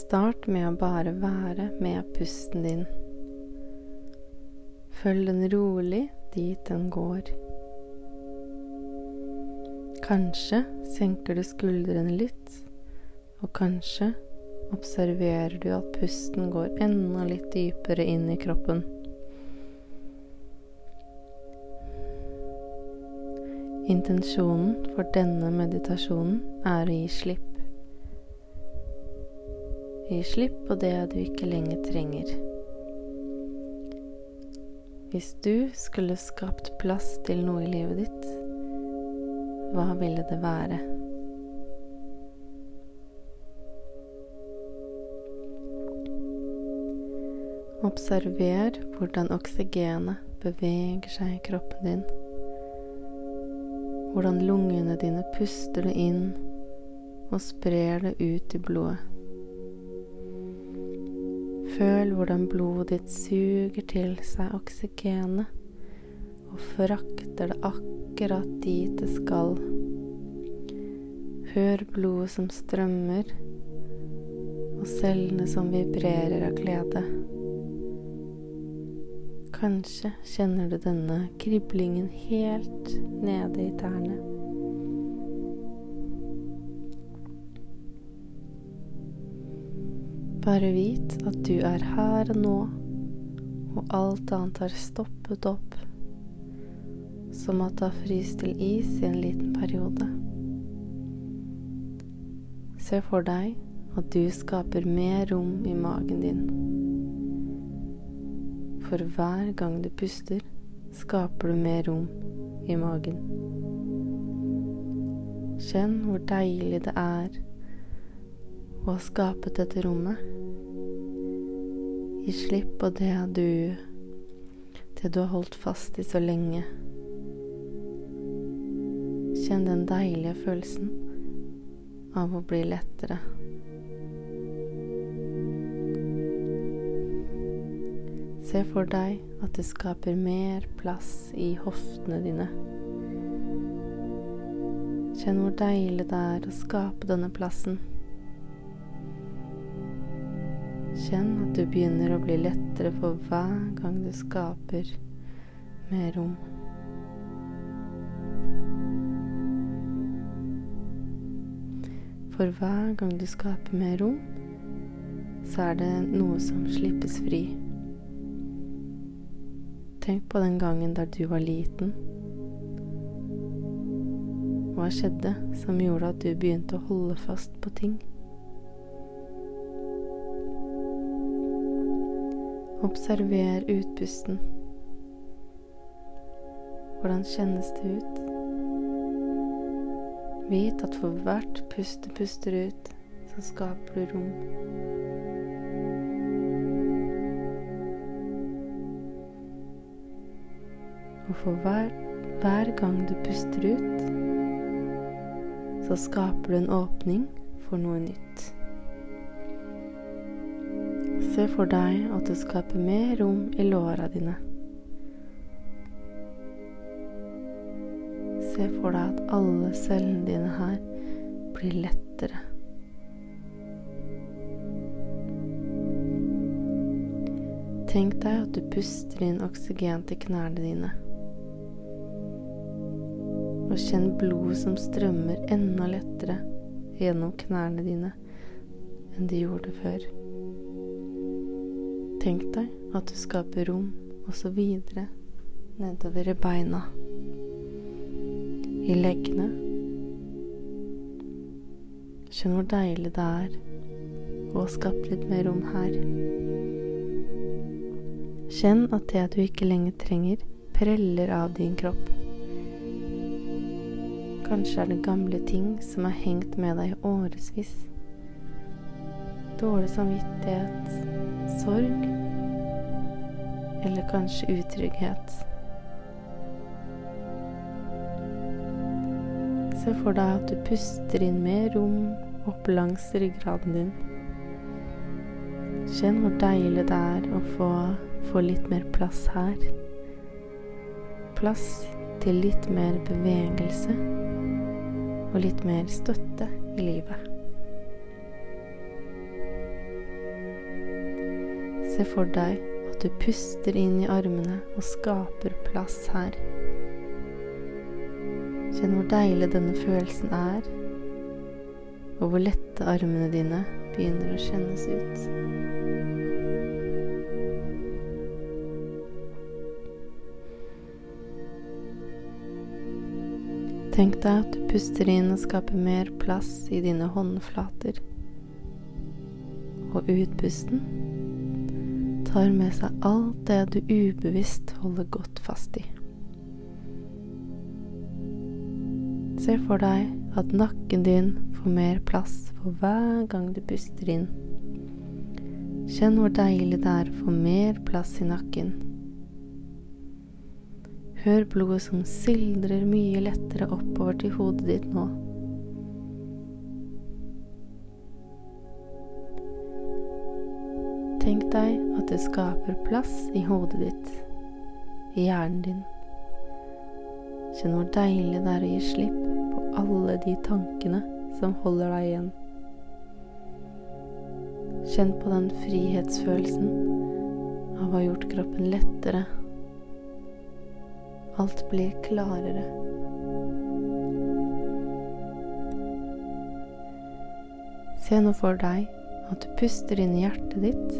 Start med å bare være med pusten din. Følg den rolig dit den går. Kanskje senker du skuldrene litt, og kanskje observerer du at pusten går enda litt dypere inn i kroppen. Intensjonen for denne meditasjonen er å gi slipp. Gi slipp på det du ikke lenger trenger. Hvis du skulle skapt plass til noe i livet ditt, hva ville det være? Observer hvordan oksygenet beveger seg i kroppen din. Hvordan lungene dine puster det inn og sprer det ut i blodet. Føl hvordan blodet ditt suger til seg oksygenet og frakter det akkurat dit det skal. Hør blodet som strømmer, og cellene som vibrerer av glede. Kanskje kjenner du denne kriblingen helt nede i tærne. Bare vit at du er her og nå, og alt annet har stoppet opp, som at det har fryst til is i en liten periode. Se for deg at du skaper mer rom i magen din. For hver gang du puster, skaper du mer rom i magen. Kjenn hvor deilig det er og skapet dette rommet. Gi slipp på det du det du har holdt fast i så lenge. Kjenn den deilige følelsen av å bli lettere. Se for deg at du skaper mer plass i hoftene dine. Kjenn hvor deilig det er å skape denne plassen. Kjenn at du begynner å bli lettere for hver gang du skaper mer rom. For hver gang du skaper mer rom, så er det noe som slippes fri. Tenk på den gangen da du var liten. Hva skjedde som gjorde at du begynte å holde fast på ting? Observer utpusten. Hvordan kjennes det ut? Vit at for hvert pust du puster ut, så skaper du rom. Og for hver, hver gang du puster ut, så skaper du en åpning for noe nytt. Se for deg at du skaper mer rom i låra dine. Se for deg at alle cellene dine her blir lettere. Tenk deg at du puster inn oksygen til knærne dine. Og kjenn blodet som strømmer enda lettere gjennom knærne dine enn det gjorde før. Tenk deg at du skaper rom også videre nedover i beina, i leggene. Kjenn hvor deilig det er å skape litt mer rom her. Kjenn at det du ikke lenger trenger, preller av din kropp. Kanskje er det gamle ting som har hengt med deg i årevis. Dårlig samvittighet, sorg eller kanskje utrygghet. Se for deg at du puster inn mer rom opp langs ryggraden din. Kjenn hvor deilig det er å få, få litt mer plass her. Plass til litt mer bevegelse og litt mer støtte i livet. Se for deg at du puster inn i armene og skaper plass her. Kjenn hvor deilig denne følelsen er, og hvor lette armene dine begynner å kjennes ut. Tenk deg at du puster inn og skaper mer plass i dine håndflater. Og utpusten tar med seg alt det du ubevisst holder godt fast i. Se for deg at nakken din får mer plass for hver gang du puster inn. Kjenn hvor deilig det er å få mer plass i nakken. Hør blodet som sildrer mye lettere oppover til hodet ditt nå. Tenk deg at det skaper plass i hodet ditt, i hjernen din. Kjenn hvor deilig det er å gi slipp på alle de tankene som holder deg igjen. Kjenn på den frihetsfølelsen av å ha gjort kroppen lettere Alt blir klarere. Se nå for deg at du puster inn i hjertet ditt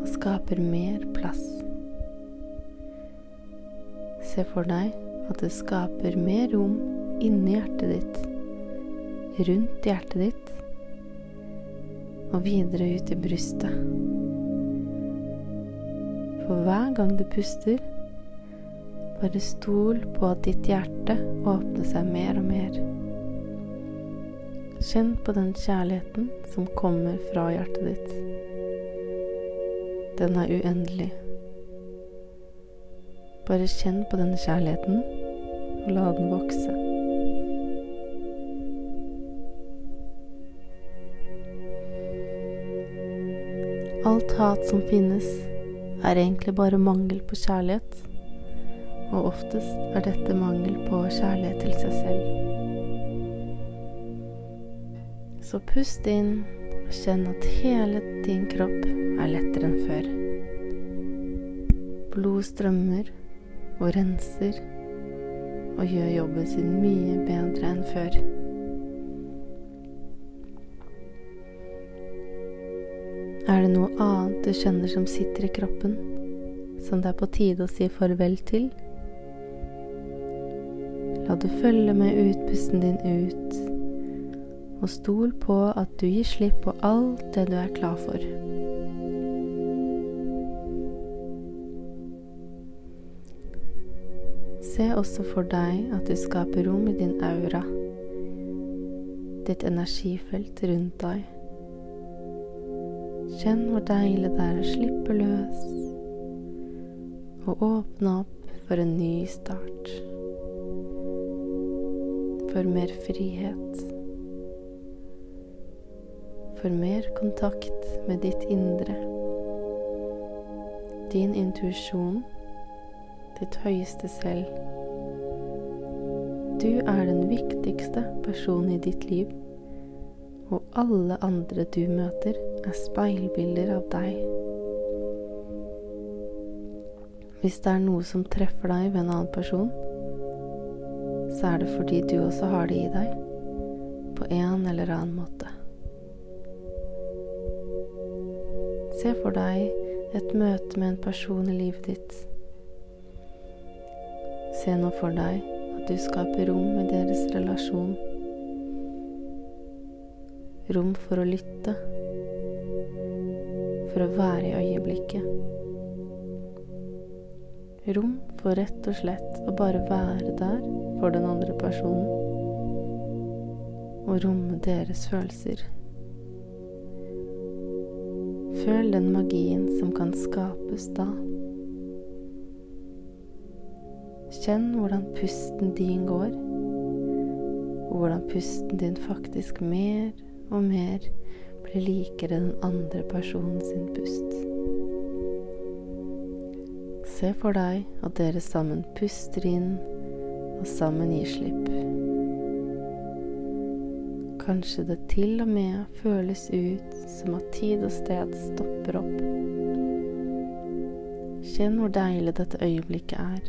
og skaper mer plass. Se for deg at det skaper mer rom inni hjertet ditt, rundt hjertet ditt og videre ut i brystet. For hver gang du puster, bare stol på at ditt hjerte åpner seg mer og mer. Kjenn på den kjærligheten som kommer fra hjertet ditt. Den er uendelig. Bare kjenn på denne kjærligheten, og la den vokse. Alt hat som finnes, er egentlig bare mangel på kjærlighet og oftest er dette mangel på kjærlighet til seg selv. Så pust inn og kjenn at hele din kropp er lettere enn før. Blod strømmer og renser og gjør jobben sin mye bedre enn før. Er det noe annet du kjenner som sitter i kroppen, som det er på tide å si farvel til? La det følge med utpusten din ut, og stol på at du gir slipp på alt det du er klar for. Se også for deg at du skaper rom i din aura, ditt energifelt rundt deg. Kjenn hvor deilig det er å slippe løs og åpne opp for en ny start for mer frihet, for mer kontakt med ditt indre, din intuisjon, ditt høyeste selv. Du er den viktigste personen i ditt liv, og alle andre du møter, er speilbilder av deg. Hvis det er noe som treffer deg ved en annen person, så er det fordi du også har det i deg på en eller annen måte. Se for deg et møte med en person i livet ditt. Se nå for deg at du skaper rom i deres relasjon. Rom for å lytte, for å være i øyeblikket. Rom for rett og slett å bare være der for den andre personen og romme deres følelser. Føl den magien som kan skapes da. Kjenn hvordan pusten din går, og hvordan pusten din faktisk mer og mer blir likere den andre personen sin pust. Se for deg at dere sammen puster inn og sammen gir slipp. Kanskje det til og med føles ut som at tid og sted stopper opp. Kjenn hvor deilig dette øyeblikket er.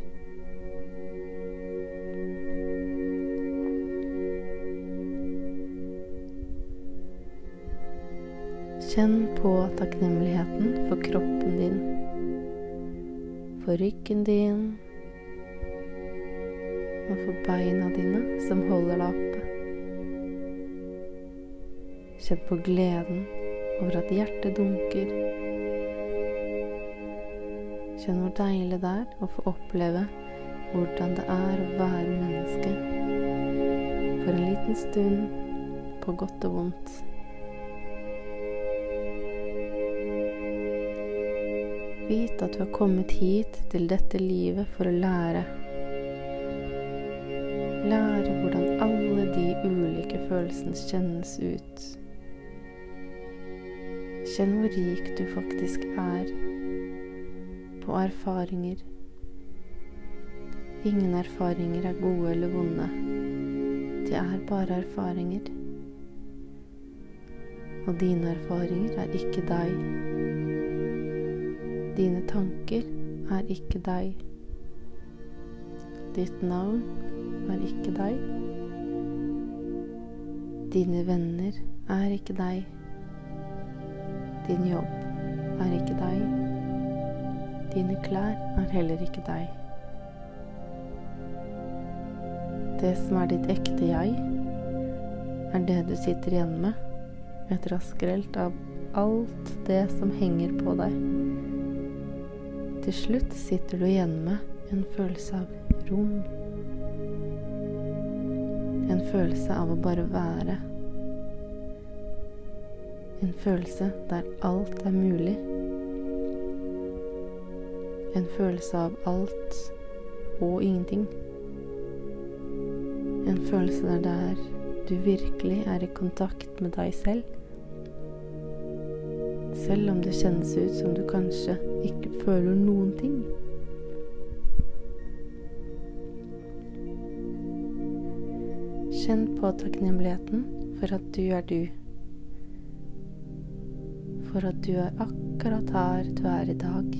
Kjenn på takknemligheten for kroppen din, for ryggen din og for beina dine som holder deg oppe. Kjenn på gleden over at hjertet dunker. Kjenn hvor deilig det er å få oppleve hvordan det er å være menneske. For en liten stund, på godt og vondt. Vit at du har kommet hit til dette livet for å lære. Lære hvordan alle de ulike følelsene kjennes ut. Kjenn hvor rik du faktisk er på erfaringer. Ingen erfaringer er gode eller vonde. De er bare erfaringer. Og dine erfaringer er ikke deg. Dine tanker er ikke deg. Ditt navn er ikke deg. Dine venner er ikke deg. Din jobb er ikke deg. Dine klær er heller ikke deg. Det som er ditt ekte jeg, er det du sitter igjen med, et raskrelt av alt det som henger på deg. Til slutt sitter du igjen med en følelse av rom. En følelse av å bare være. En følelse der alt er mulig. En følelse av alt og ingenting. En følelse der, der du virkelig er i kontakt med deg selv. Selv om det kjennes ut som du kanskje ikke føler noen ting. Kjenn på takknemligheten for at du er du for at du er akkurat her du er i dag.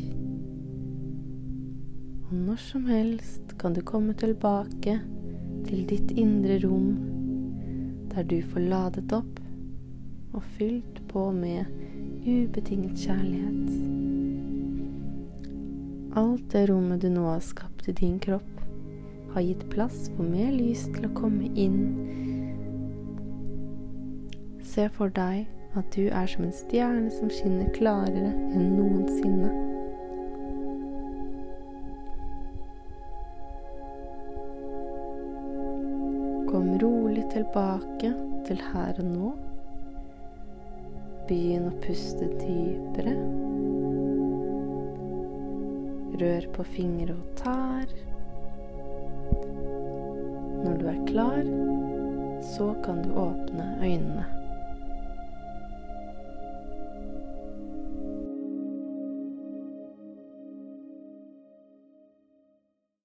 Og når som helst kan du komme tilbake til ditt indre rom, der du får ladet opp og fylt på med ubetinget kjærlighet. Alt det rommet du nå har skapt i din kropp, har gitt plass for mer lys til å komme inn. Se for deg at du er som en stjerne som skinner klarere enn noensinne. Kom rolig tilbake til her og nå. Begynn å puste dypere. Rør på fingre og tær. Når du er klar, så kan du åpne øynene.